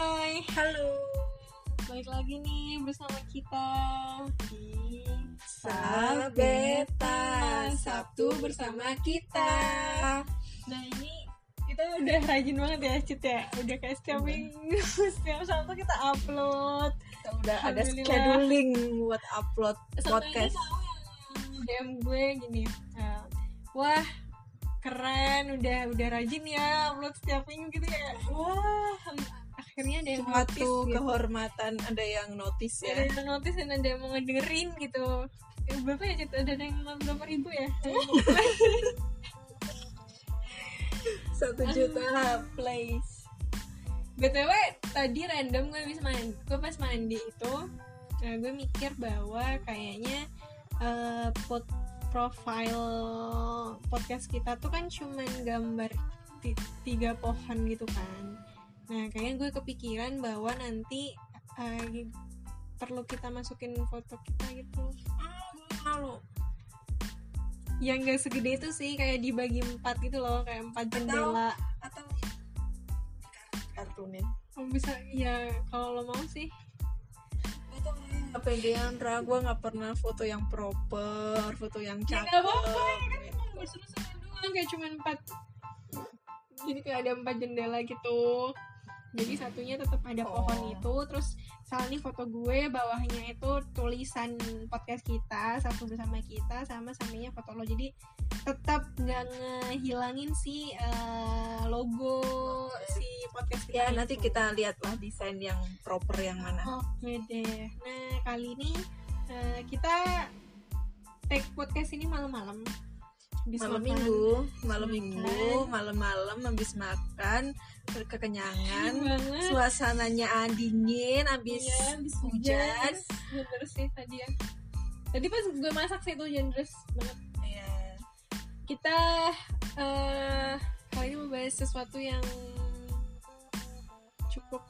Hai, Halo. balik lagi nih bersama kita di Sabeta Sabtu bersama kita. Nah ini kita udah rajin banget ya Cit ya Udah kayak setiap Udah. minggu, setiap Sabtu kita upload Kita udah ada scheduling buat upload Sama podcast. ini yang DM gue gini eh, Wah keren, udah udah rajin ya upload setiap minggu gitu ya Wah akhirnya ada yang notice Suatu gitu. kehormatan ada yang notice ada ya. yang notice dan ada yang mau ngedengerin gitu Eh, berapa ya Cit? ada yang berapa ribu ya Satu juta plays. btw tadi random gue habis mandi gue pas mandi itu nah, gue mikir bahwa kayaknya eh, pot profile podcast kita tuh kan cuman gambar ti- tiga pohon gitu kan nah kayaknya gue kepikiran bahwa nanti eh, perlu kita masukin foto kita gitu Malu. yang gak segede itu sih kayak dibagi empat gitu loh kayak empat Atau- jendela Atau kartunin. oh, bisa ya kalau lo mau sih Kepedean Ra, gue gak pernah foto yang proper, foto yang ya cakep. gak apa-apa ya kan emang berseru-seru doang kayak cuma empat jadi kayak ada empat jendela gitu jadi satunya tetap ada pohon Oh. itu terus salah nih foto gue bawahnya itu tulisan podcast kita satu bersama kita sama sampingnya foto lo jadi tetap nggak ngehilangin si eh, logo si podcast kita Ya nanti itu. kita lihatlah desain yang proper yang mana. Oke deh. Nah kali ini eh, kita take podcast ini malam-malam. Habis malam makan. minggu malam makan. minggu malam-malam habis makan berkekenyangan Dingin banget. suasananya dingin habis Iya, habis hujan Bener sih tadi ya. Tadi pas gue masak sih itu deras banget. Iya. Kita eh kali ini mau bahas sesuatu yang cukup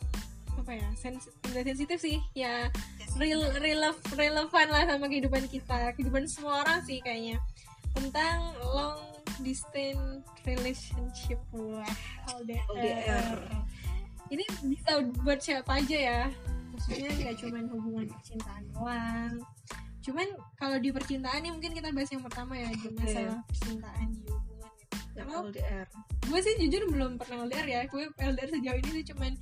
apa ya sens nggak sensitif sih ya real, rele- relevan lah sama kehidupan kita kehidupan semua orang sih kayaknya tentang long distance relationship. Wah LDR, LDR. ini bisa buat siapa aja ya. Maksudnya nggak cuman hubungan percintaan doang. Cuman kalau di percintaan nih mungkin kita bahas yang pertama ya di masalah percintaan di hubungan gitu. Yang LDR gue sih jujur belum pernah LDR ya. Gue LDR sejauh ini sih cuman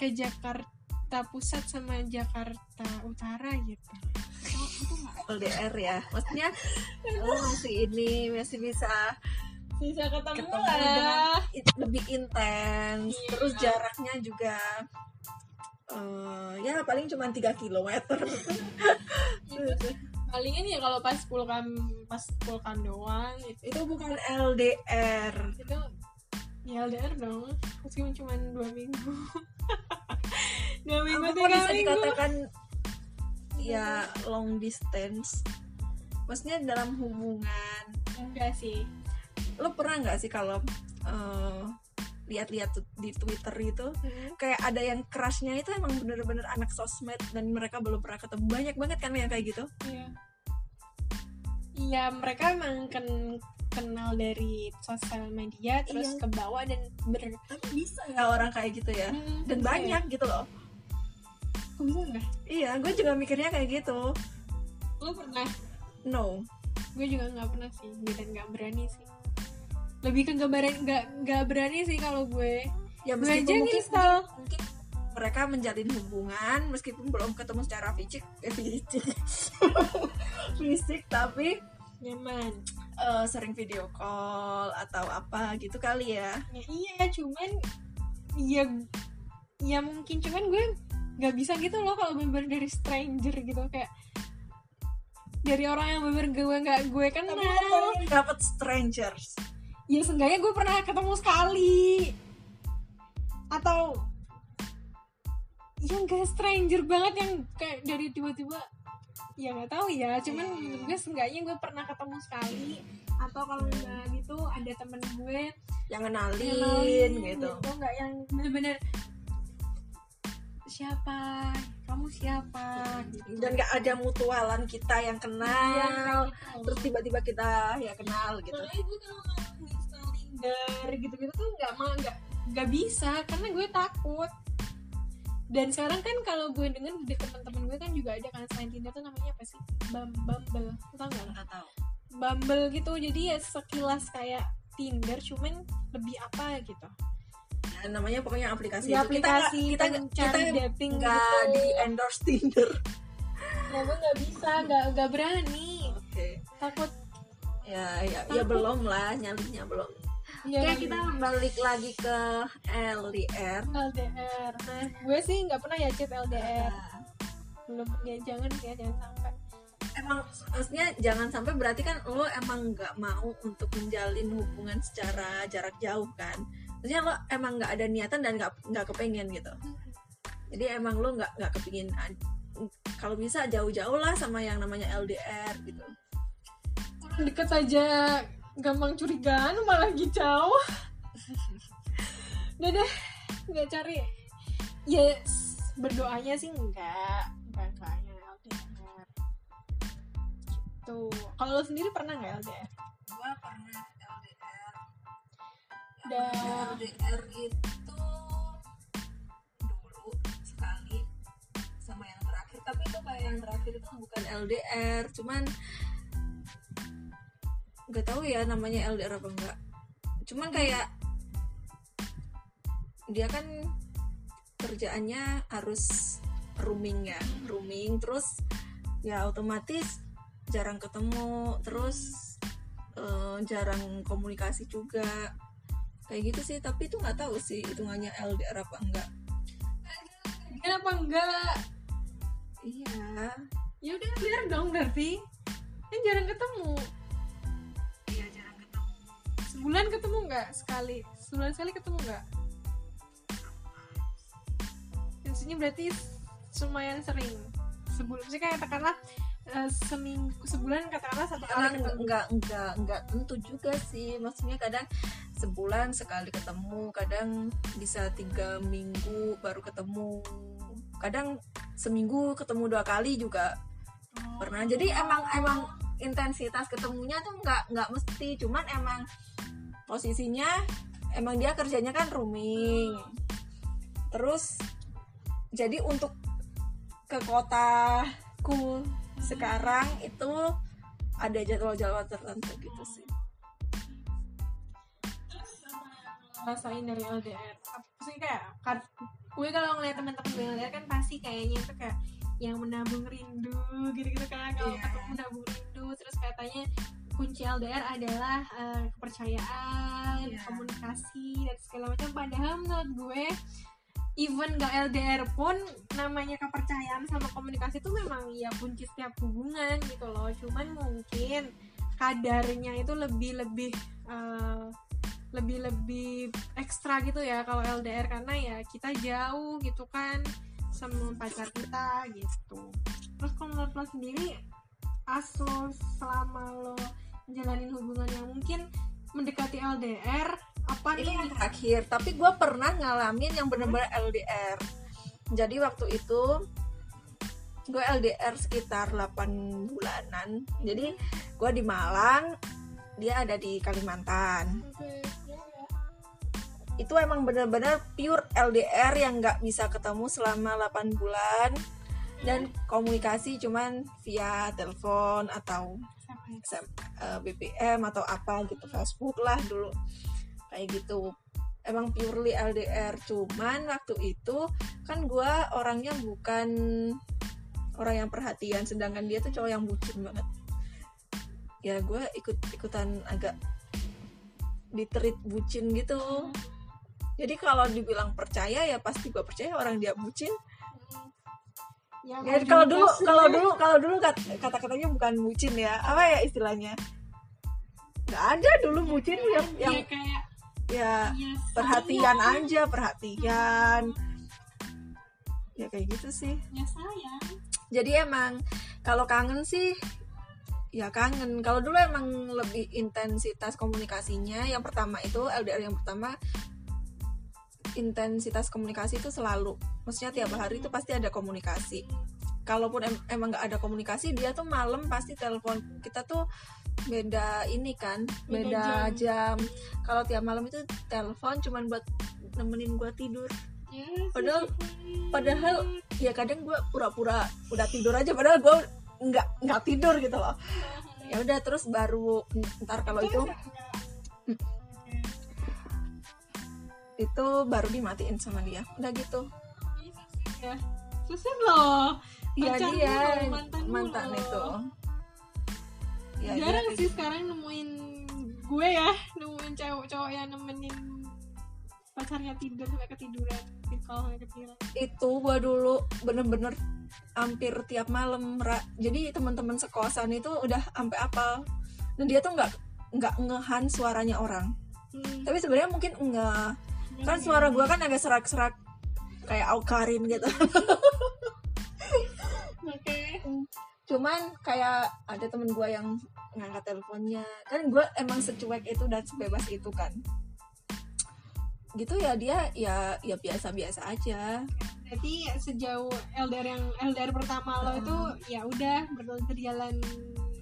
ke Jakarta Pusat sama Jakarta Utara gitu LDR ya. Maksudnya lo masih ini masih bisa bisa ketemu, ketemu lah. dengan i- lebih intens. Iya. terus jaraknya juga eh, ya paling cuma 3 kilometer. Palingan ya kalau pas pulkan pas pulkan doang gitu. Itu bukan LDR itu ya LDR dong. Meskipun cuma dua minggu. Dua minggu apa tiga bisa minggu. dikatakan ya long distance. Maksudnya dalam hubungan. Enggak sih. Lo pernah nggak sih kalau eh, lihat-lihat di Twitter itu Hmm. kayak ada yang crushnya itu emang bener-bener anak sosmed dan mereka belum pernah ketemu. Banyak banget kan yang kayak gitu? Iya. Iya, mereka emang ken- kenal dari sosial media terus Iya. ke bawah dan ber tapi bisa ya orang kayak gitu ya? Hmm, dan bisa banyak gitu loh bisa nggak? iya gue juga mikirnya kayak gitu Lo pernah? no Gue juga nggak pernah sih, dan nggak berani sih. Lebih ke berani, nggak nggak berani sih kalau gue. ya Gue aja mungkin, nginstal. mungkin mereka menjalin hubungan meskipun belum ketemu secara fisik eh, fisik fisik tapi Nyaman. eh, sering video call atau apa gitu kali ya Ya, iya, cuman ya ya mungkin cuman gue nggak bisa gitu loh kalau bener dari stranger gitu kayak dari orang yang bener gue nggak gue kenal tapi kan dapat strangers. Ya seenggaknya gue pernah ketemu sekali. Atau ya enggak stranger banget yang kayak dari tiba-tiba ya nggak tahu ya. Cuman menurut gue seenggaknya gue pernah ketemu sekali. Atau kalau enggak gitu ada temen gue yang kenalin, kenalin gitu nggak yang bener-bener siapa? Kamu siapa? Gitu dan gak ada mutualan kita yang kenal. Gitu. terus tiba-tiba kita ya kenal gitu. Gue kalau Tinder gitu-gitu tuh nggak mau nggak nggak bisa karena gue takut. Dan sekarang kan kalau gue denger di teman-teman gue kan juga ada kan selain Tinder tuh namanya apa sih? Bum- Bumble tau gak nggak tahu. Bumble gitu jadi ya sekilas kayak Tinder cuman lebih apa gitu. Ya, namanya pokoknya aplikasi itu. aplikasi kita nggak- kita kita dating nggak gitu. di endorse Tinder. Nah gue nggak bisa nggak nggak berani. Oke. Takut. Ya ya ya belum lah nyalinya belum. Ya Oke kita balik lagi ke LDR LDR nah gue sih nggak pernah ya chat LDR Nah, belum ya jangan ya jangan sampai. Emang maksudnya jangan sampai berarti kan lo emang nggak mau untuk menjalin hubungan secara jarak jauh kan maksudnya lo emang nggak ada niatan dan nggak nggak kepengen gitu. Jadi emang lo nggak nggak kepingin ad- kalau bisa jauh-jauh lah sama yang namanya LDR gitu. Orang deket aja gampang curigaan malah lagi jauh. Udah deh nggak cari. Yes berdoanya sih enggak enggak yang LDR gitu. Kalau lo sendiri pernah nggak LDR gua pernah LDR itu dulu sekali sama yang terakhir. Tapi itu kayak yang terakhir itu bukan LDR cuman nggak tahu ya namanya LDR apa enggak cuman kayak dia kan kerjaannya harus rooming ya rooming terus ya otomatis jarang ketemu terus eh, jarang komunikasi juga kayak gitu sih tapi itu nggak tahu sih hitungannya LDR apa enggak. Kenapa enggak? Iya. Ya udah LDR dong berarti. Kan jarang ketemu. Iya jarang ketemu. Sebulan ketemu nggak sekali? Sebulan sekali ketemu nggak? Maksudnya berarti lumayan sering. Sebelum sih kayak katakanlah eh, seminggu sebulan katakanlah satu kali kadang ketemu. nggak nggak nggak tentu juga sih. Maksudnya kadang sebulan sekali ketemu kadang bisa tiga minggu baru ketemu. Kadang seminggu ketemu dua kali juga. Pernah. Jadi emang emang intensitas ketemunya tuh nggak nggak mesti. Cuman emang posisinya emang dia kerjanya kan rooming. Terus jadi untuk ke kotaku sekarang itu ada jadwal-jadwal tertentu gitu sih rasain dari LDR sih kayak kan gue kalau ngeliat teman-teman gue LDR kan pasti kayaknya itu kayak yang menabung rindu gitu-gitu kan kalau Iya. ketemu menabung rindu terus katanya kunci LDR adalah eh, kepercayaan Iya. komunikasi dan segala macam padahal menurut gue even gak LDR pun namanya kepercayaan sama komunikasi itu memang ya kunci setiap hubungan gitu loh cuman mungkin kadarnya itu lebih lebih lebih lebih ekstra gitu ya kalau LDR karena ya kita jauh gitu kan sama pacar kita gitu. Terus kalau menurut lo sendiri as lo selama lo menjalanin hubungan yang mungkin mendekati LDR apa ini yang terakhir tapi gue pernah ngalamin yang bener-bener LDR jadi waktu itu gue LDR sekitar 8 bulanan. Jadi gue di Malang dia ada di Kalimantan. Ya. itu emang bener-bener pure LDR yang nggak bisa ketemu selama 8 bulan. Dan komunikasi cuman via telepon atau? SM, eh, BBM atau apa gitu Facebook lah dulu. Kayak gitu. Emang purely LDR cuman waktu itu kan gua orangnya bukan orang yang perhatian sedangkan dia tuh cowok yang bucin banget ya gue ikut ikutan agak diterit bucin gitu. Jadi kalau dibilang percaya ya pasti gue percaya orang dia bucin. Ya, Ya, kalau dulu kalau dulu kalau dulu kata katanya bukan bucin ya. Apa ya istilahnya? Nggak ada dulu bucin yang yang ya kayak ya ya, perhatian sayang. aja perhatian. Ya kayak gitu sih. Ya sayang. Jadi emang kalau kangen sih ya kangen. Kalau dulu emang lebih intensitas komunikasinya yang pertama itu LDR yang pertama intensitas komunikasi itu selalu. Maksudnya tiap hari itu pasti ada komunikasi. Kalaupun em- emang nggak ada komunikasi dia tuh malam pasti telepon. Kita tuh beda ini kan Beda beda jam, kalau tiap malam itu telepon cuman buat nemenin gua tidur. Padahal- padahal ya kadang gue pura-pura udah tidur aja padahal gue nggak nggak tidur gitu loh. Ya udah terus baru ntar kalau itu itu baru dimatiin sama dia. Udah gitu. Ya. Susah loh. Iya Pacar dia mantan mantan, itu. Ya, jarang sih sekarang nemuin gue ya nemuin cowok-cowok yang nemenin pacarnya tidur sampai ketiduran kalau sampai ketiduran. Itu gua dulu bener-bener hampir tiap malam Ra. jadi teman-teman sekosan itu udah sampai apal. Dan dia tuh nggak nggak ngehan suaranya orang. Hmm. tapi sebenarnya mungkin enggak. Kan suara gua kan agak serak-serak kayak Aukarin gitu. Oke. Cuman kayak ada temen gua yang ngangkat teleponnya. Kan gua emang secuek itu dan sebebas itu kan gitu ya dia ya ya biasa-biasa aja. Berarti sejauh LDR yang LDR pertama lo itu ya udah ber- berjalan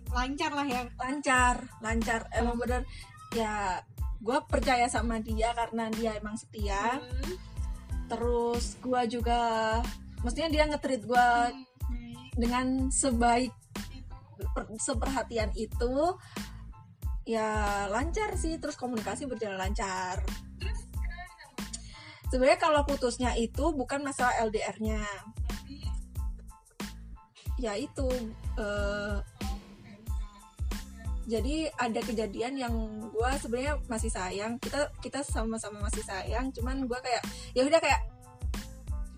lancar lah ya. Lancar lancar. Emang bener ya gue percaya sama dia karena dia emang setia. Hmm. terus gue juga maksudnya dia ngetrit gue Baik. dengan sebaik per- seperhatian itu ya lancar sih. Terus komunikasi berjalan lancar sebenarnya kalau putusnya itu bukan masalah LDR-nya ya itu eh, jadi ada kejadian yang gue sebenarnya masih sayang. Kita kita sama-sama masih sayang cuman gue kayak ya udah kayak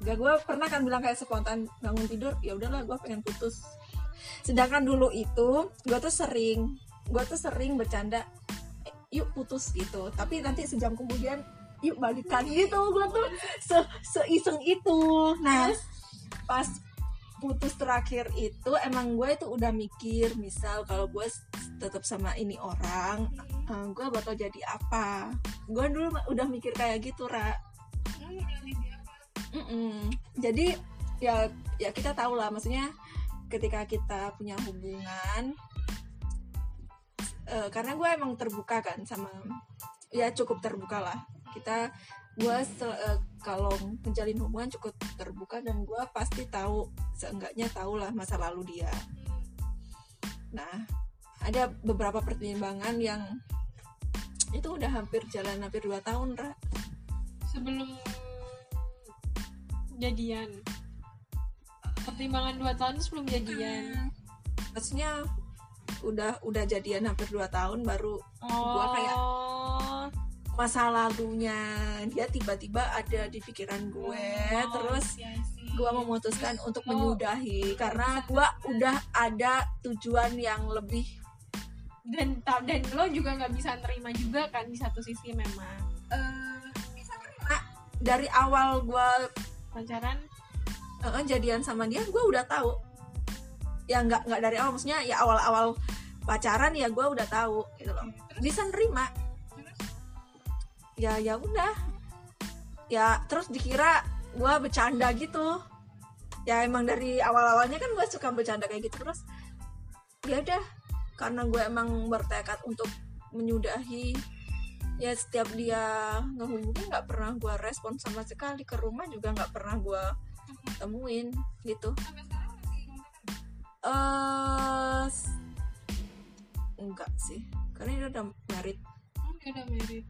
gak gue pernah kan bilang kayak spontan bangun tidur ya udahlah gue pengen putus. Sedangkan dulu itu gue tuh sering gue tuh sering bercanda "Eh, yuk putus gitu. Tapi nanti sejam kemudian yuk balikan. Gitu gue tuh se seiseng itu. Nah. Pas putus terakhir itu emang gue itu udah mikir misal kalau gue tetap sama ini orang eh, gue bakal jadi apa? Gue dulu udah mikir kayak gitu ra. Mm-mm. jadi ya ya kita tahu lah maksudnya ketika kita punya hubungan eh, karena gue emang terbuka kan sama ya cukup terbuka lah kita gue se- eh, kalau menjalin hubungan cukup terbuka dan gue pasti tahu seenggaknya tahu lah masa lalu dia. Nah ada beberapa pertimbangan yang itu udah hampir jalan hampir dua tahun Ra. sebelum jadian. Pertimbangan dua tahun sebelum jadian. Maksudnya udah udah jadian hampir dua tahun baru oh Gua kayak- masa lalunya. Dia tiba-tiba ada di pikiran gue Oh, terus I see, I see. gue memutuskan untuk Oh. menyudahi. Karena gue udah ada tujuan yang lebih dan dan lo juga nggak bisa nerima juga kan di satu sisi memang. Eh, bisa terima dari awal gue pacaran? Eh, jadian sama dia gue udah tahu. Ya nggak nggak dari awal maksudnya ya awal-awal pacaran ya gue udah tahu gitu loh. Bisa nerima ya ya udah. Ya terus dikira gue bercanda gitu. Ya emang dari awal-awalnya kan gue suka bercanda kayak gitu. Terus ya udah. Karena gue emang bertekad untuk menyudahi ya setiap dia ngehubungin nggak pernah gue respon sama sekali. Ke rumah juga nggak pernah gue temuin gitu. Eh s- enggak sih. Karena dia udah married. Oh, dia udah married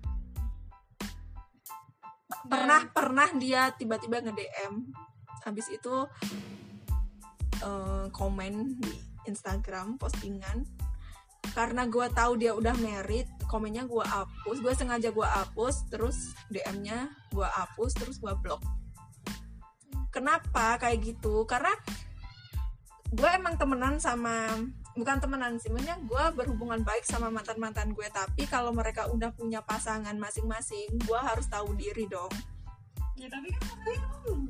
pernah pernah dia tiba-tiba nge DM habis itu eh, komen di Instagram postingan. Karena gue tahu dia udah married komennya gue hapus gue sengaja gue hapus terus DM-nya gue hapus terus gue blok. Kenapa kayak gitu? Karena gue emang temenan sama bukan temenan sih maksudnya gue berhubungan baik sama mantan mantan gue tapi kalau mereka udah punya pasangan masing-masing gue harus tahu diri dong ya tapi kan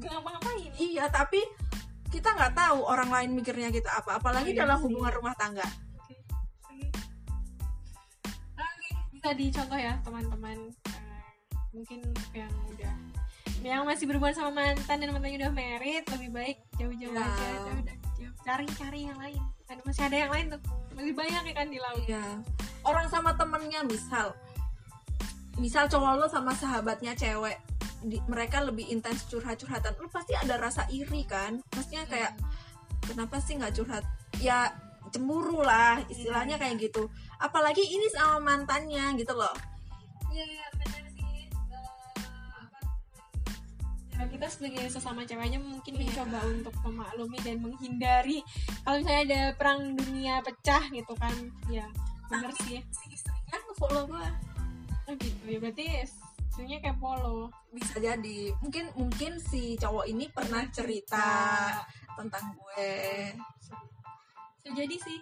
nggak ngapa-ngapain iya tapi kita nggak tahu orang lain mikirnya kita apa apalagi iya dalam sih. hubungan rumah tangga Oke. Oke, bisa dicontoh ya teman-teman Eh, mungkin yang udah yang masih berhubungan sama mantan dan mantannya udah married lebih baik jauh-jauh Ya. aja udah cari-cari yang lain ada masih ada yang lain tuh. Masih banyak ya kan di laut. Iya. orang sama temennya misal. Misal cowok lo sama sahabatnya cewek di- mereka lebih intens curhat-curhatan lu pasti ada rasa iri kan? Maksudnya kayak kenapa sih nggak curhat? Ya cemburu lah istilahnya kayak gitu. Apalagi ini sama mantannya gitu loh. Iya, kita sebagai sesama ceweknya mungkin Iya. mencoba untuk memaklumi dan menghindari kalau misalnya ada perang dunia pecah gitu kan. Ya bener sih. si istrinya follow gua. Oh gitu. Ya berarti istrinya kayak polo bisa jadi. Mungkin mungkin si cowok ini pernah cerita tentang gue. Bisa. Jadi sih.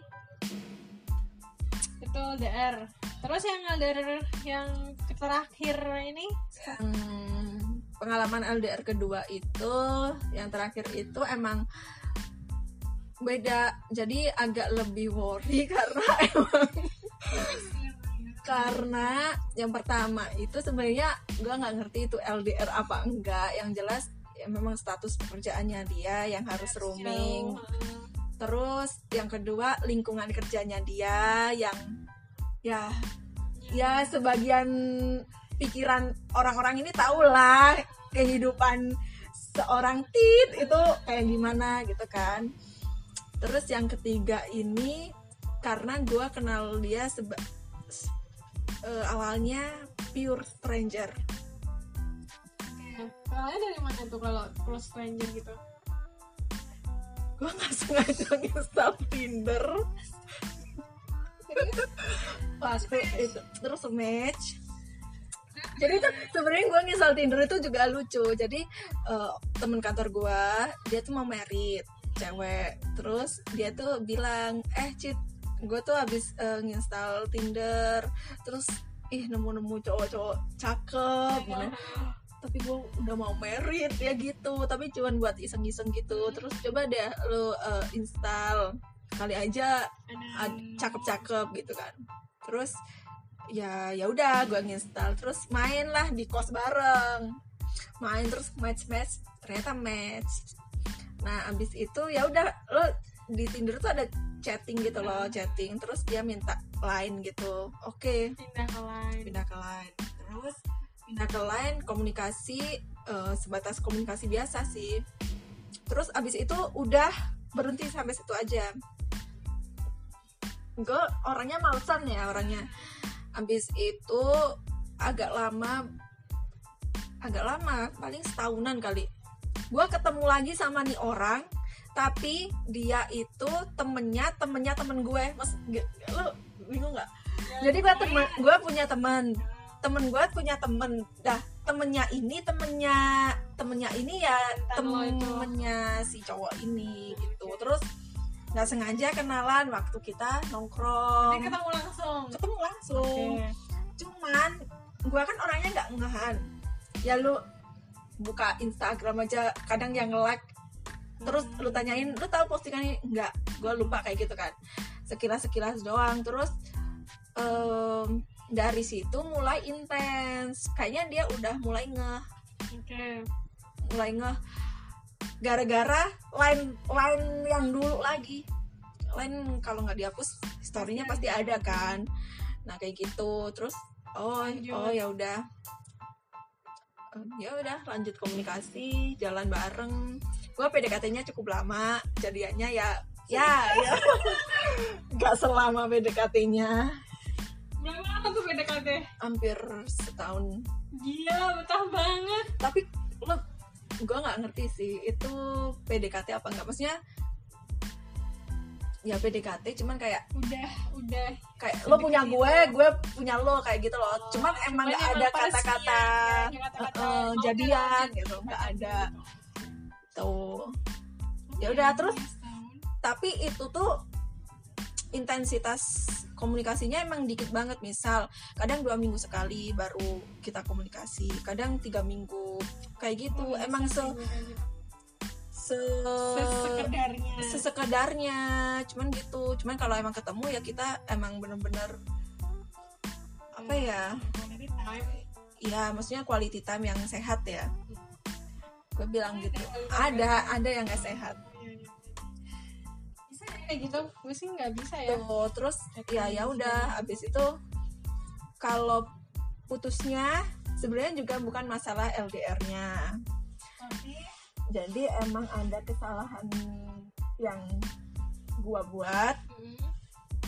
Itu LDR terus yang LDR yang terakhir ini? Hmm, pengalaman LDR kedua itu yang terakhir itu emang beda. Jadi agak lebih worry karena emang karena yang pertama itu sebenarnya gue nggak ngerti itu LDR apa enggak. Yang jelas ya memang status pekerjaannya dia yang harus roaming. terus yang kedua lingkungan kerjanya dia yang ya ya sebagian pikiran orang-orang ini tahu lah kehidupan seorang tit itu kayak gimana gitu kan terus yang ketiga ini karena gue kenal dia seba eh, awalnya pure stranger Oke. Kalian dari mana tuh kalau close stranger gitu? gue nggak sengaja install Tinder pas itu terus match jadi tuh sebenarnya gue nginstal Tinder itu juga lucu. Jadi eh, temen kantor gue dia tuh mau merit cewek. Terus dia tuh bilang eh cit gue tuh habis eh, nginstal Tinder. Terus ih nemu-nemu cowok-cowok cakep gitu. tapi gue udah mau merit ya gitu. Tapi cuman buat iseng-iseng gitu. Terus coba deh lo eh, install kali aja cakep-cakep gitu kan. Terus ya ya udah gue nginstal terus main lah di kos bareng. Main terus match match ternyata match. Nah abis itu ya udah lo di Tinder tuh ada chatting gitu loh chatting. Terus dia minta line gitu. Oke. Pindah ke lain. pindah ke line. Terus pindah ke line komunikasi eh, sebatas komunikasi biasa sih. Terus abis itu udah berhenti sampai situ aja. Gue orangnya malesan ya orangnya abis itu agak lama agak lama paling setahunan kali. Gue ketemu lagi sama nih orang tapi dia itu temennya temennya temen gue. Mas lu bingung nggak? Jadi gue temen gue punya teman temen gue punya temen. Dah temennya ini temennya temennya ini ya temennya si cowok ini gitu. Terus nggak sengaja kenalan waktu kita nongkrong. Ini ketemu langsung. ketemu langsung. Oke. cuman gue kan orangnya nggak ngehan. Ya lu buka Instagram aja kadang yang like. Terus lu tanyain lu tahu postingannya nggak. Gue lupa kayak gitu kan. Sekilas sekilas doang. Terus em, dari situ mulai intens. Kayaknya dia udah mulai ngeh. Oke. mulai ngeh gara-gara line line yang dulu lagi. Line kalau nggak dihapus storynya pasti ada. kan. Nah kayak gitu. Terus oh Lanjut. oh ya udah. Eh, ya udah lanjut komunikasi jalan bareng. Gue PDKT-nya cukup lama jadiannya ya ya ya. Nggak selama PDKT-nya. Berapa lama tuh PDKT? hampir setahun. Gila, betah banget. tapi lo gue nggak ngerti sih. Itu PDKT apa enggak maksudnya ya PDKT cuman kayak Udah, udah. kayak lo punya Sedekat gue gue punya lo kayak gitu loh. Cuman Oh, emang cuman nggak emang ada pada kata-kata siang, nggak ada kata-kata, eh, "Oke, jadian lanjut." gitu. nggak ada. Gitu. tuh. ya udah terus tapi itu tuh intensitas komunikasinya emang dikit banget misal kadang dua minggu sekali baru kita komunikasi kadang tiga minggu kayak gitu. Oh, emang se se Sesekedarnya. sesekedarnya. Cuman gitu. Cuman kalau emang ketemu ya kita emang bener-bener apa ya? Time. ya maksudnya quality time yang sehat ya. Gue bilang gitu. Ada, ada yang gak sehat kayak gitu? Gue sih nggak bisa ya. tuh terus ya ya udah abis itu kalau putusnya sebenarnya juga bukan masalah LDR-nya tapi jadi emang ada kesalahan yang gua buat hmm,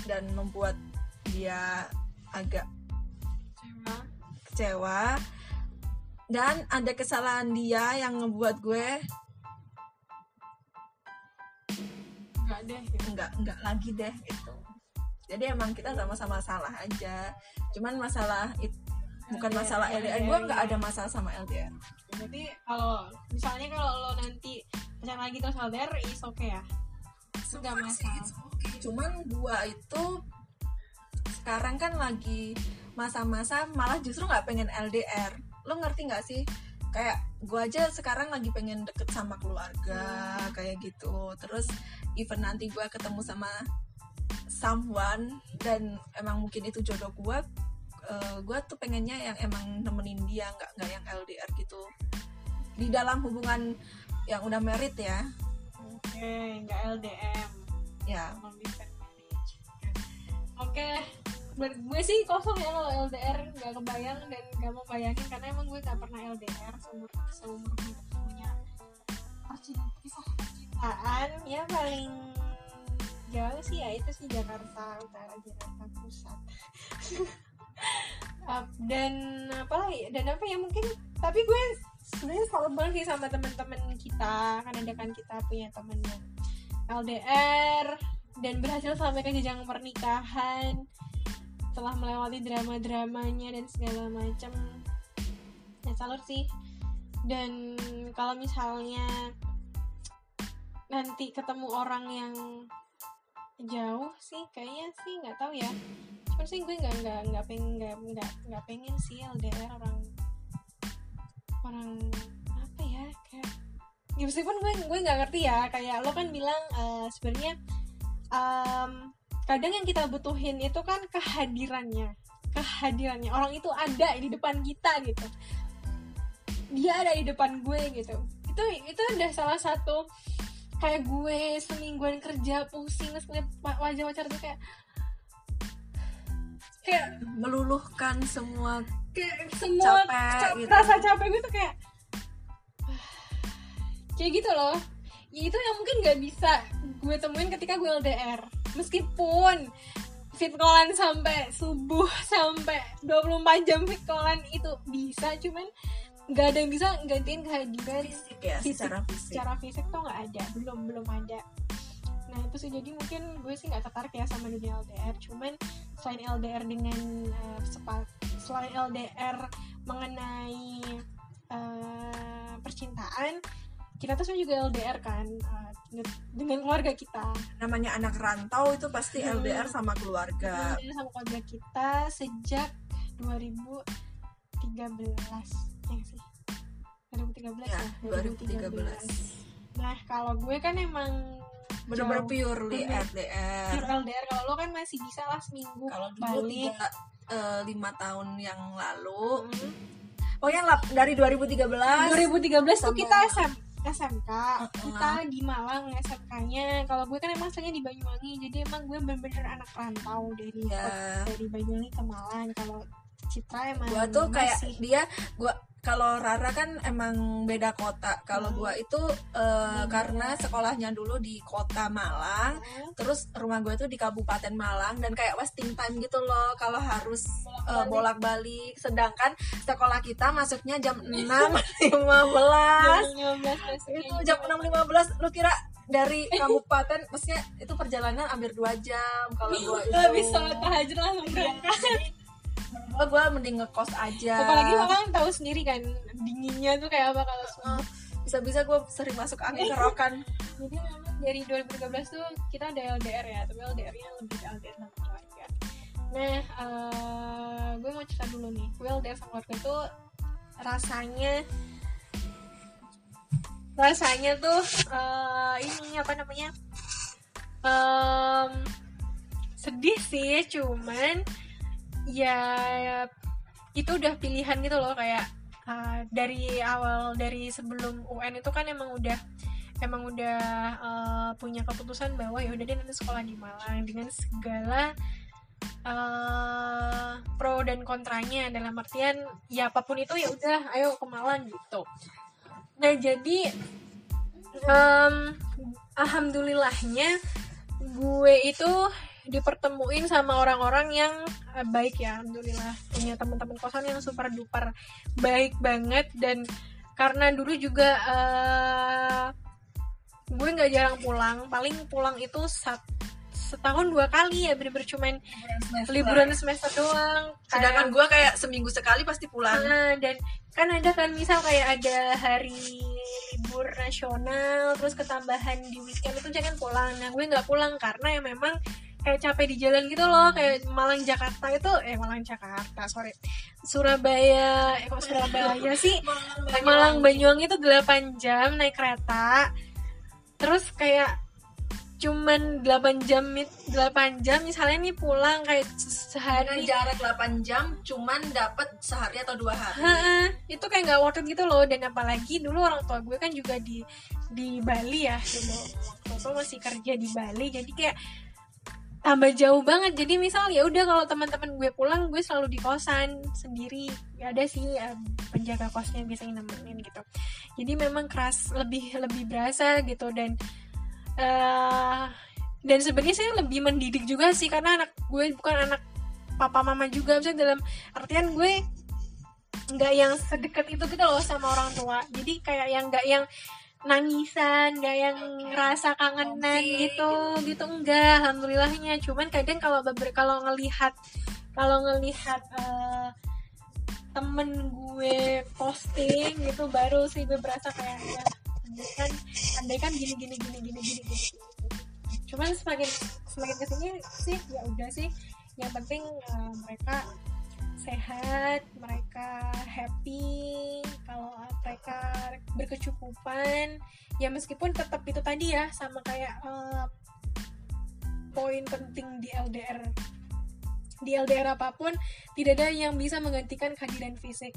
dan membuat dia agak kecewa. kecewa. Dan ada kesalahan dia yang ngebuat gue nggak deh gitu. nggak nggak lagi deh gitu. Jadi emang kita sama-sama salah aja. Cuman masalah itu bukan LDR, masalah LDR gue nggak ada masalah sama LDR Berarti kalau misalnya kalau lo nanti pacaran lagi terus LDR is oke ya? Enggak masalah. cuman gua itu sekarang kan lagi masa-masa malah justru nggak pengen LDR lo ngerti nggak sih kayak gua aja sekarang lagi pengen deket sama keluarga kayak gitu. Terus even nanti gua ketemu sama someone dan emang mungkin itu jodoh gua eh, gua tuh pengennya yang emang nemenin dia nggak nggak yang LDR gitu. Di dalam hubungan yang udah merit ya. Oke, nggak LDM. ya. Marriage. Oke, buat gue sih kosong ya kalau LDR nggak kebayang dan nggak mau bayangin karena emang gue nggak pernah LDR seumur seumur hidup punya percintaan kisah percintaan. Ya paling jauh sih ya itu sih Jakarta Utara Jakarta Pusat. Dan apa dan apa ya mungkin tapi gue sebenarnya salut banget sih sama teman-teman kita kan ada kan kita punya temen yang LDR dan berhasil sampai ke jenjang pernikahan telah melewati drama-dramanya dan segala macam. Ya salut sih. Dan kalau misalnya nanti ketemu orang yang jauh sih kayaknya sih nggak tahu ya. Cuman sih gue nggak nggak nggak pengen nggak nggak nggak pengen sih LDR orang orang apa ya kayak ya meskipun gue gue nggak ngerti ya. Kayak lo kan bilang eh, sebenarnya em, kadang yang kita butuhin itu kan kehadirannya kehadirannya. Orang itu ada di depan kita gitu. Dia ada di depan gue gitu. Itu itu udah salah satu kayak gue semingguan kerja pusing terus ngeliat wa- wajah pacar tuh kayak kayak meluluhkan semua kayak semua Capek cap- gitu. rasa capek gue tuh kayak kayak gitu loh ya itu yang mungkin gak bisa gue temuin ketika gue LDR meskipun fit callan sampai subuh sampai 24 jam fit callan itu bisa cuman nggak ada yang bisa gantiin kehadiran fisik ya Fisik, secara fisik. secara fisik tuh nggak ada belum belum ada. Nah itu sih jadi mungkin gue sih nggak tertarik ya sama dunia LDR cuman selain LDR dengan eh, sepa- selain LDR mengenai eh, percintaan kita tuh sebenarnya juga LDR kan eh, dengan- keluarga kita namanya anak rantau itu pasti Hmm. LDR sama keluarga LDR sama keluarga kita sejak 2013 ya sih 2013 ya ya, 2013 Nah, kalau gue kan emang bener-bener purely Bener. LDR pure LDR. Kalau lo kan masih bisa lah seminggu kalau dulu balik. tiga eh, lima tahun yang lalu Hmm. pokoknya dari 2013 2013 tuh kita SM, SMK. Kita di Malang SMK-nya. Kalau gue kan emang asalnya di Banyuwangi. Jadi emang gue bener-bener anak rantau dari ya dari Banyuwangi ke Malang. Kalau Citra emang gua tuh kayak masih. dia gua kalau Rara kan emang beda kota. Kalau Hmm. gua itu eh, karena sekolahnya dulu di kota Malang terus rumah gue tuh di Kabupaten Malang dan kayak wasting time gitu loh kalau harus eh, bolak-balik. Sedangkan sekolah kita masuknya jam 6.15 itu jam 6.15 lu kira dari kabupaten maksudnya itu perjalanan hampir dua jam kalau gua itu. bisa tahajud langsung berangkat. Gua- gua mending ngekos aja Apalagi Malang tahu sendiri kan dinginnya tuh kayak apa kalau subuh. bisa-bisa gue sering masuk angin kerokan Jadi memang dari 2013 tuh kita ada LDR ya, tapi LDR-nya lebih ke LDR sama keluarga. Nah, eh, gue mau cerita dulu nih. Gue LDR sama keluarga tuh rasanya rasanya tuh eh, ini apa namanya Em, sedih sih cuman ya itu udah pilihan gitu loh kayak uh, dari awal dari sebelum UN itu kan emang udah emang udah uh, punya keputusan bahwa ya udah deh nanti sekolah di Malang dengan segala uh, pro dan kontranya. Dalam artian ya apa pun itu ya udah ayo ke Malang gitu. Nah jadi em, alhamdulillahnya gue itu dipertemuin sama orang-orang yang eh, baik ya alhamdulillah. Punya teman-teman kosan yang super duper baik banget. Dan karena dulu juga eh, gue nggak jarang pulang. Paling pulang itu sat- setahun dua kali ya bener-bener cuman liburan semester doang. Sedangkan Kayak- gue kayak seminggu sekali pasti pulang. Nah, dan kan ada kan misal kayak ada hari libur nasional terus ketambahan di weekend itu jangan pulang. Nah gue nggak pulang karena ya memang kayak capek di jalan gitu loh kayak Malang Jakarta itu eh Malang Jakarta sorry. Surabaya eh kok Surabaya sih? Malang Banyuwangi itu 8 jam naik kereta. Terus kayak cuman 8 jam mit- 8 jam misalnya nih pulang kayak dengan sehari jarak 8 jam cuman dapat sehari atau dua hari. Itu kayak nggak worth it gitu loh. Dan apalagi dulu orang tua gue kan juga di di Bali ya dulu. Waktu itu masih kerja di Bali jadi kayak tambah jauh banget. Jadi misal ya udah kalau teman-teman gue pulang gue selalu di kosan sendiri. Ya ada sih eh, penjaga kosnya biasanya nemenin gitu. Jadi memang keras lebih lebih berasa gitu. Dan eh dan sebenarnya saya lebih mendidik juga sih karena anak gue bukan anak papa mama juga. Misalnya dalam artian gue nggak yang sedekat itu gitu loh sama orang tua. Jadi kayak yang nggak yang nangisan nggak yang rasa kangenan Homesick. gitu gitu enggak alhamdulillahnya. Cuman kadang kalau kalau ngelihat kalau ngelihat eh, temen gue posting gitu baru sih gue berasa kayak ya andai kan andai kan gini gini gini gini gini gini, cuman semakin semakin ke sini sih ya udah sih. Yang penting eh, mereka sehat mereka happy kalau mereka berkecukupan ya meskipun tetap itu tadi ya sama kayak eh, poin penting di LDR di LDR apa pun tidak ada yang bisa menggantikan kehadiran fisik.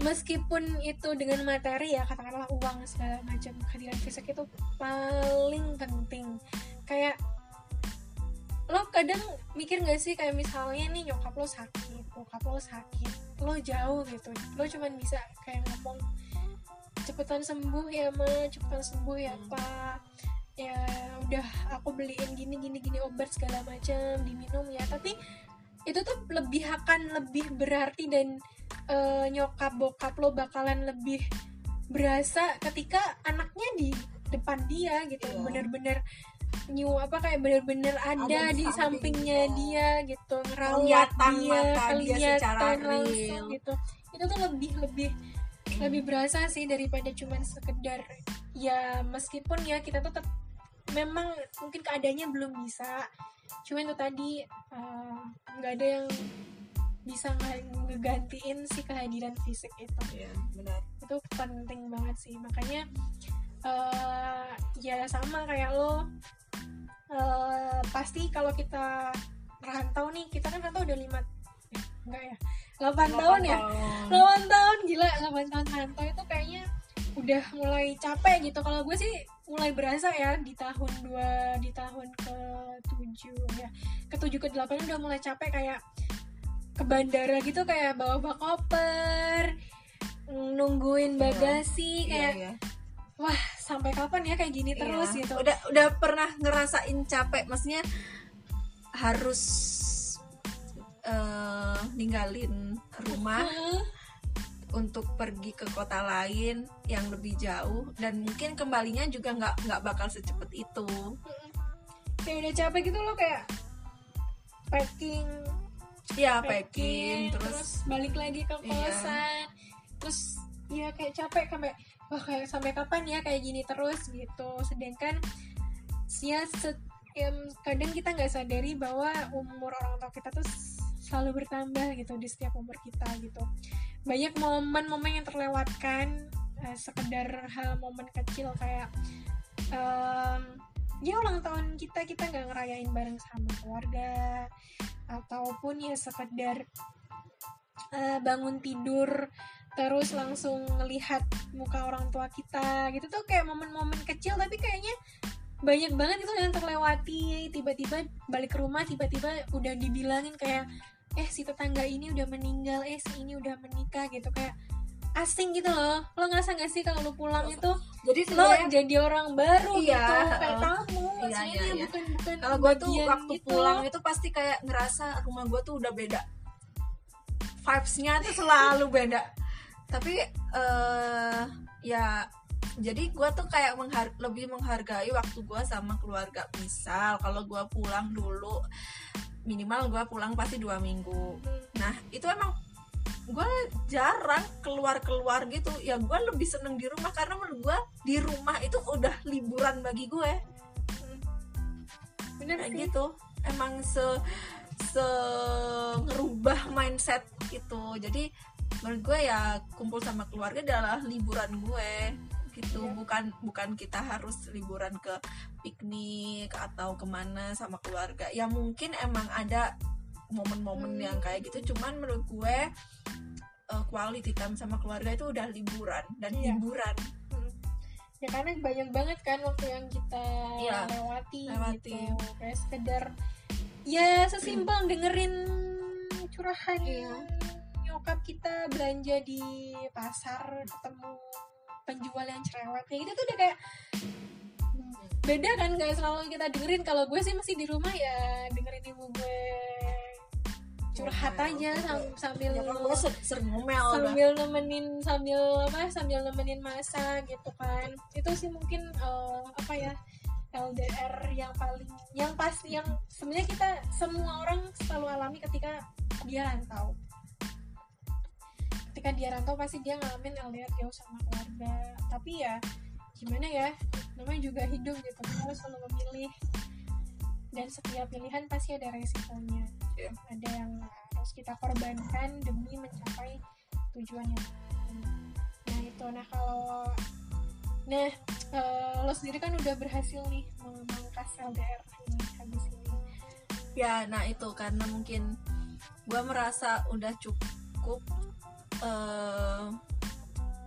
Meskipun itu dengan materi ya katakanlah uang segala macam kehadiran fisik itu paling penting. Kayak lo kadang mikir gak sih kayak misalnya nih nyokap lo sakit bokap lo sakit lo jauh gitu. Lo cuman bisa kayak ngomong cepetan sembuh ya ma cepetan sembuh ya pak ya udah aku beliin gini gini gini obat segala macam diminum ya. Tapi itu tuh lebih akan lebih berarti dan eh, nyokap bokap lo bakalan lebih berasa ketika anaknya di depan dia gitu Iya. bener-bener new apa kayak bener-bener ada, Ada di di sampingnya samping dia gitu ngerawat Kelihatan dia mata dia kelihatan secara langsung real. gitu. Itu tuh lebih lebih lebih berasa sih daripada cuman sekedar ya meskipun ya kita tuh memang mungkin keadaannya belum bisa. Cuman itu tadi eh, nggak ada yang bisa nge- ngegantiin si kehadiran fisik itu. Iya, benar. Itu penting banget sih. Makanya eh ya sama kayak lo eh, pasti kalau kita rantau nih kita kan rantau udah lima eh, enggak ya? 8 tahun ya? 8 tahun gila 8 tahun rantau itu kayaknya udah mulai capek gitu. Kalau gue sih mulai berasa ya di tahun dua di tahun ke 7 ya ke 7 ke 8 udah mulai capek kayak ke bandara gitu kayak bawa bawa koper nungguin bagasi Iya, kayak iya. Wah sampai kapan ya kayak gini terus Iya. gitu Udah udah pernah ngerasain capek, maksudnya harus eh, ninggalin rumah untuk pergi ke kota lain yang lebih jauh dan mungkin kembalinya juga nggak nggak bakal secepat itu. kayak udah capek gitu loh kayak packing Ya packing, packing terus balik lagi ke Iya. kosan terus ya kayak capek sampai wah kayak sampai kapan ya kayak gini terus gitu. Sedangkan ya se- em, kadang kita nggak sadari bahwa umur orang tua kita tuh selalu bertambah gitu di setiap umur kita gitu. Banyak momen-momen yang terlewatkan eh, sekedar hal momen kecil kayak em, ya ulang tahun kita kita nggak ngerayain bareng sama keluarga ataupun ya sekedar eh, bangun tidur terus langsung ngelihat muka orang tua kita gitu. Tuh kayak momen-momen kecil tapi kayaknya banyak banget itu yang terlewati. Tiba-tiba balik ke rumah tiba-tiba udah dibilangin kayak eh si tetangga ini udah meninggal eh si ini udah menikah gitu. Kayak asing gitu loh. Lo ngerasa gak sih kalau lo pulang itu jadi lo jadi orang baru Iya, gitu kayak uh, tamu iya, iya, iya. bukan bukan kalau gue tuh waktu gitu. pulang itu pasti kayak ngerasa rumah gue tuh udah beda. Vibesnya tuh selalu beda tapi eh ya jadi gue tuh kayak menghar- lebih menghargai waktu gue sama keluarga. Misal kalau gue pulang dulu minimal gue pulang pasti dua minggu. Nah itu emang gue jarang keluar keluar gitu. Ya gue lebih seneng di rumah karena menurut gue di rumah itu udah liburan bagi gue bener kayak sih. gitu. Emang se se ngerubah mindset itu jadi menurut gue ya kumpul sama keluarga adalah liburan gue gitu Iya. bukan bukan kita harus liburan ke piknik atau ke mana sama keluarga ya mungkin emang ada momen-momen Hmm. yang kayak gitu cuman menurut gue eh, quality time sama keluarga itu udah liburan dan Iya. hiburan ya karena banyak banget kan waktu yang kita Iya, lewati, lewati. gitu kayak sekedar ya sesimpel dengerin curahan Iya. nyokap kita belanja di pasar ketemu penjual yang cerewet. Kayak gitu tuh udah kayak beda kan kayak selalu kita dengerin. Kalau gue sih masih di rumah ya dengerin ibu gue curhat Ngomel. aja sam- sambil ya gue ser- sering ngomel sambil nemenin sambil apa sambil nemenin masa gitu kan. Itu sih mungkin eh, apa ya LDR yang paling yang pasti yang sebenarnya kita semua orang selalu alami ketika dia rantau. Ketika dia rantau pasti dia ngalamin LDR jauh sama keluarga. Tapi ya gimana ya namanya juga hidup gitu kita harus selalu memilih. Dan setiap pilihan pasti ada resikonya. Iya. ada yang harus kita korbankan demi mencapai tujuan yang lain. nah itu. Nah kalau nah eh, lo sendiri kan udah berhasil nih memangkas LDR ini habis ini. Ya nah itu karena mungkin gue merasa udah cukup eh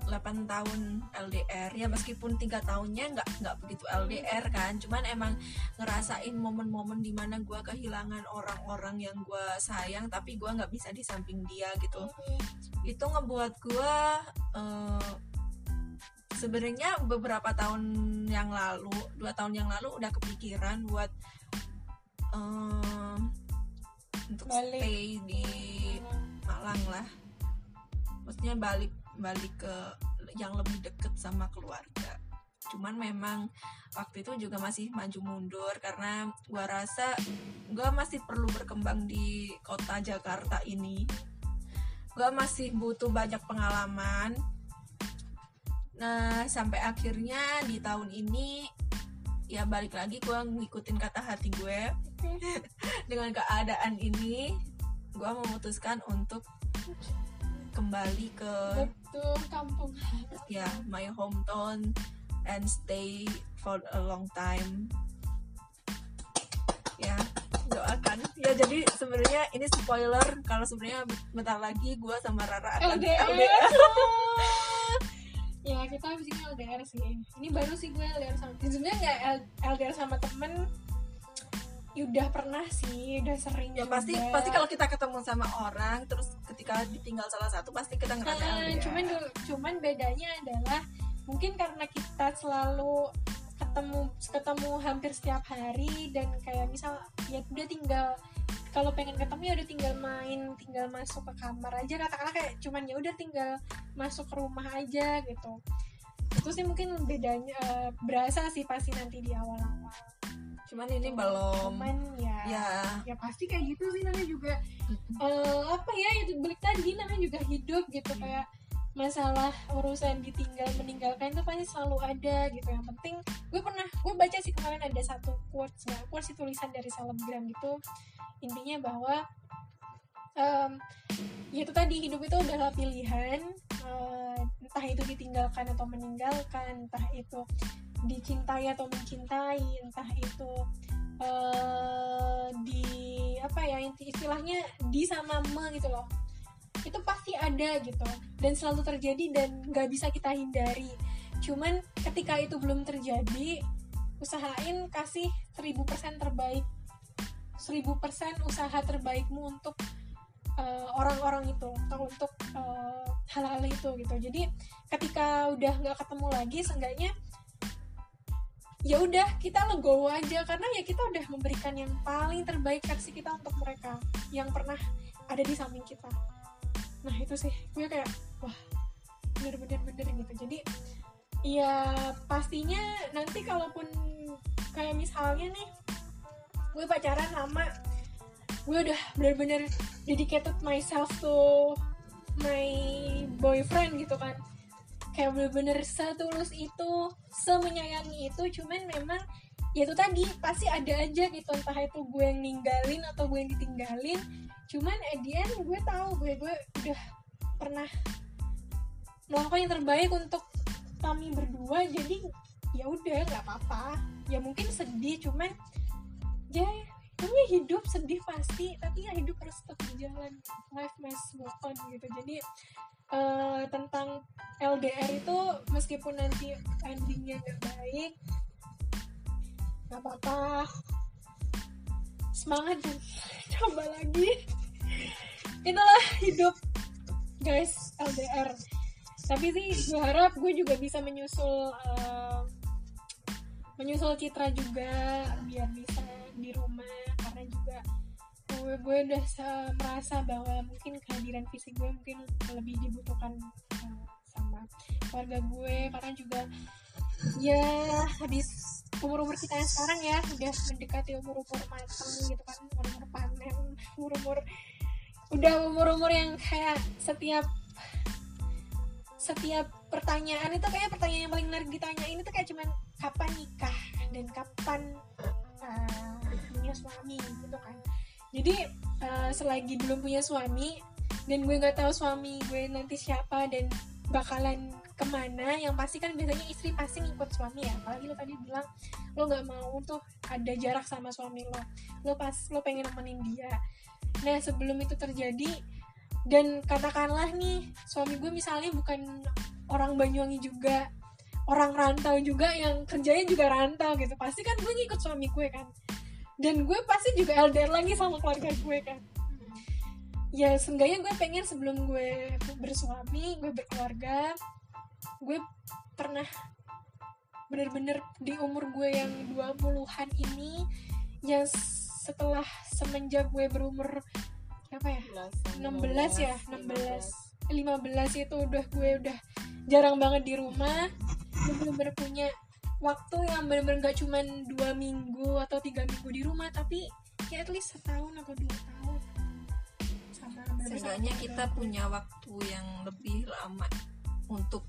8 tahun LDR ya meskipun tiga tahunnya nggak nggak begitu LDR kan cuman emang ngerasain momen-momen di mana gue kehilangan orang-orang yang gue sayang tapi gue nggak bisa di samping dia gitu. Itu ngebuat gue eh, sebenarnya beberapa tahun yang lalu dua tahun yang lalu udah kepikiran buat em, untuk Balik. stay di Malang lah. Maksudnya balik balik ke yang lebih deket sama keluarga. Cuman memang waktu itu juga masih maju mundur karena gua rasa gua masih perlu berkembang di kota Jakarta ini. Gua masih butuh banyak pengalaman nah sampai akhirnya di tahun ini ya balik lagi gua ngikutin kata hati gue. Dengan keadaan ini gua memutuskan untuk kembali ke betul kampung. ya my hometown and stay for a long time. Ya doakan. Ya jadi sebenarnya ini spoiler. Kalau sebenarnya bentar lagi gue sama Rara akan LDR. LDR. ya kita habis ini LDR sih ini baru sih gue LDR sama sebenarnya nggak LDR sama temen ya udah pernah sih udah sering ya pasti juga. pasti kalau kita ketemu sama orang terus ketika ditinggal salah satu pasti kita ngerasa Nah, LDR. cuman cuman bedanya adalah mungkin karena kita selalu ketemu ketemu hampir setiap hari dan kayak misal ya udah tinggal kalau pengen ketemu ya udah tinggal main tinggal masuk ke kamar aja. Katakanlah kayak cuman ya udah tinggal masuk ke rumah aja gitu. Itu sih mungkin bedanya eh, berasa sih pasti nanti di awal-awal. Cuman ini belum cuman ya. Ya. Ya pasti kayak gitu sih namanya juga. Eh apa ya itu balik tadi namanya juga hidup gitu Hmm. kayak masalah urusan ditinggal meninggalkan itu pasti selalu ada gitu. Yang penting gue pernah gue baca sih kemarin ada satu quotes ya quotes sih tulisan dari selebgram gitu. Intinya bahwa em, ya itu tadi hidup itu adalah pilihan eh, entah itu ditinggalkan atau meninggalkan entah itu dicintai atau mencintai entah itu eh, di apa ya istilahnya di sama me gitu loh itu pasti ada gitu. Dan selalu terjadi dan nggak bisa kita hindari. Cuman ketika itu belum terjadi usahain kasih 1000% terbaik. 1000% usaha terbaikmu untuk eh, orang-orang itu atau untuk eh, hal-hal itu gitu. Jadi ketika udah nggak ketemu lagi seenggaknya ya udah kita legowo aja. Karena ya kita udah memberikan yang paling terbaik versi kita untuk mereka yang pernah ada di samping kita nah itu sih. Gue kayak wah bener-bener bener gitu. Jadi ya pastinya nanti kalaupun kayak misalnya nih gue pacaran lama gue udah bener-bener dedicated myself to my boyfriend gitu kan. Kayak bener-bener setulus itu semenyayangi itu cuman memang ya itu tadi pasti ada aja gitu. Entah itu gue yang ninggalin atau gue yang ditinggalin. Cuman at the end gue tahu gue gue udah pernah melakukan yang terbaik untuk kami berdua. Jadi ya udah nggak apa-apa. Ya mungkin sedih cuman ya namanya hidup sedih pasti tapi ya hidup harus tetap berjalan. Life must go on gitu. Jadi eh, tentang LDR itu meskipun nanti endingnya nggak baik nggak apa-apa. Semangat dan coba lagi. Itulah hidup guys LDR tapi sih gue harap gue juga bisa menyusul eh, menyusul Citra juga biar bisa di rumah. Karena juga gue gue udah merasa bahwa mungkin kehadiran fisik gue mungkin lebih dibutuhkan eh, sama keluarga gue karena juga ya habis umur umur kita yang sekarang ya udah mendekati umur umur matang gitu kan umur umur panen umur umur udah umur umur yang kayak setiap setiap pertanyaan itu kayak pertanyaan yang paling menarik ditanyain itu kayak cuman kapan nikah? dan kapan uh, punya suami? gitu kan. Jadi uh, selagi belum punya suami dan gue nggak tahu suami gue nanti siapa dan bakalan ke mana yang pasti kan biasanya istri pasti ngikut suami ya. Apalagi lo tadi bilang lo nggak mau tuh ada jarak sama suami lo. Lo pas lo pengen nemenin dia. Nah sebelum itu terjadi dan katakanlah nih suami gue misalnya bukan orang Banyuwangi juga orang rantau juga yang kerjanya juga rantau gitu. Pasti kan gue ngikut suami gue kan. Dan gue pasti juga LDR lagi sama keluarga gue kan. Ya seenggaknya gue pengen sebelum gue bersuami gue berkeluarga gue pernah bener-bener di umur gue yang 20-an ini yang setelah semenjak gue berumur apa ya 16 ya 16 15 itu udah gue udah jarang banget di rumah. Gue bener-bener punya waktu yang bener-bener gak cuman dua minggu atau tiga minggu di rumah tapi ya at least setahun atau dua tahun. Sama Seenggaknya kita punya waktu yang lebih lama untuk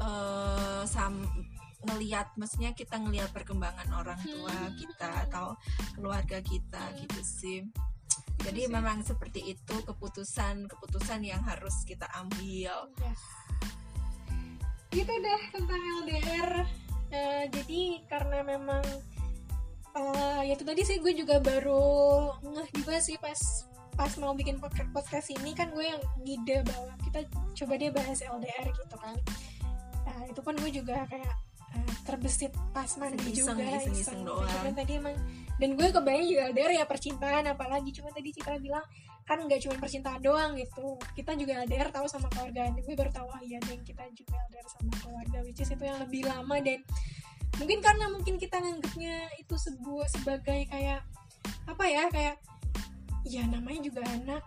eh sam ngelihat maksudnya kita ngelihat perkembangan orang tua Hmm. kita atau keluarga kita gitu sih. Jadi memang seperti itu keputusan keputusan yang harus kita ambil. Yes. Gitu deh tentang LDR. Eh, jadi karena memang eh, ya itu tadi sih gue juga baru ngeh juga sih pas pas mau bikin podca- podcast ini kan gue yang ngide bahwa kita coba deh bahas LDR gitu kan. Itu pun gue juga kayak eh, terbesit pas mandi Iseng, juga iseng-iseng doang. Cuman tadi emang dan gue kebayang juga LDR ya percintaan apalagi cuma tadi Citra bilang kan nggak cuma percintaan doang gitu. Kita juga LDR tahu sama keluarga dan gue baru tahu oh iya dan kita juga LDR sama keluarga which is itu yang lebih lama dan. Mungkin karena mungkin kita nganggapnya itu sebuah sebagai kayak apa ya kayak ya namanya juga anak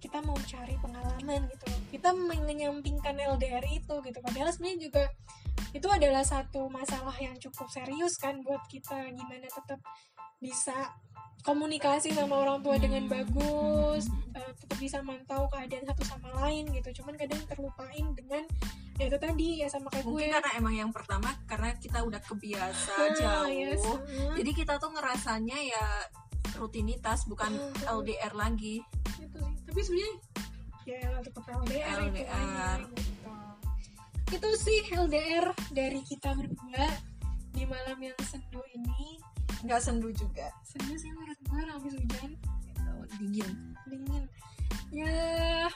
kita mau cari pengalaman gitu kita menyampingkan LDR itu gitu padahal sebenarnya juga itu adalah satu masalah yang cukup serius kan buat kita gimana tetap bisa komunikasi sama orang tua dengan Hmm. bagus eh, tetap bisa mantau keadaan satu sama lain gitu cuman kadang terlupain dengan ya itu tadi ya sama kayak gue Mungkin karena emang yang pertama karena kita udah kebiasa Ah, jauh. yes. Hmm. Jadi kita tuh ngerasanya ya rutinitas bukan Ah. LDR lagi. itu sih tapi sebenarnya ya tetap LDR, itu LDR. kan, gitu. itu sih LDR dari kita berdua di malam yang sendu ini Nggak sendu juga. sendu sih menurut gue habis hujan Gitu, dingin. dingin ya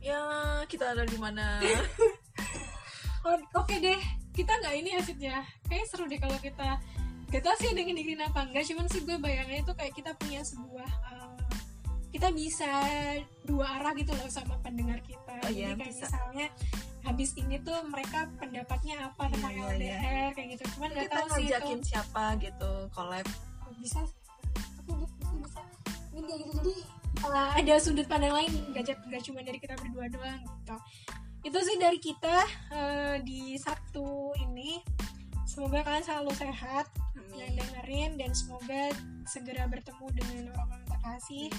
Ya kita ada di mana? oke deh kita nggak ini asidnya kayak seru deh kalau kita gak tau sih ada yang dengerin apa enggak cuman sih gue bayangannya tuh kayak kita punya sebuah uh, kita bisa dua arah gitu loh sama pendengar kita. Oh, jadi iya, kayak bisa. misalnya habis ini tuh mereka pendapatnya apa tentang Iya, iya, LDR kayak gitu. Cuman nggak tahu sih itu. siapa gitu collab. Bisa aku bisa bisa Ini gitu. Jadi uh, ada sudut pandang lain gak, gak cuma dari kita berdua doang gitu. Itu sih dari kita uh, di Sabtu ini. Semoga kalian selalu sehat yang dengerin dan semoga segera bertemu dengan orang-orang terkasih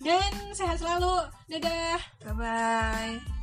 dan sehat selalu. Dadah. Bye bye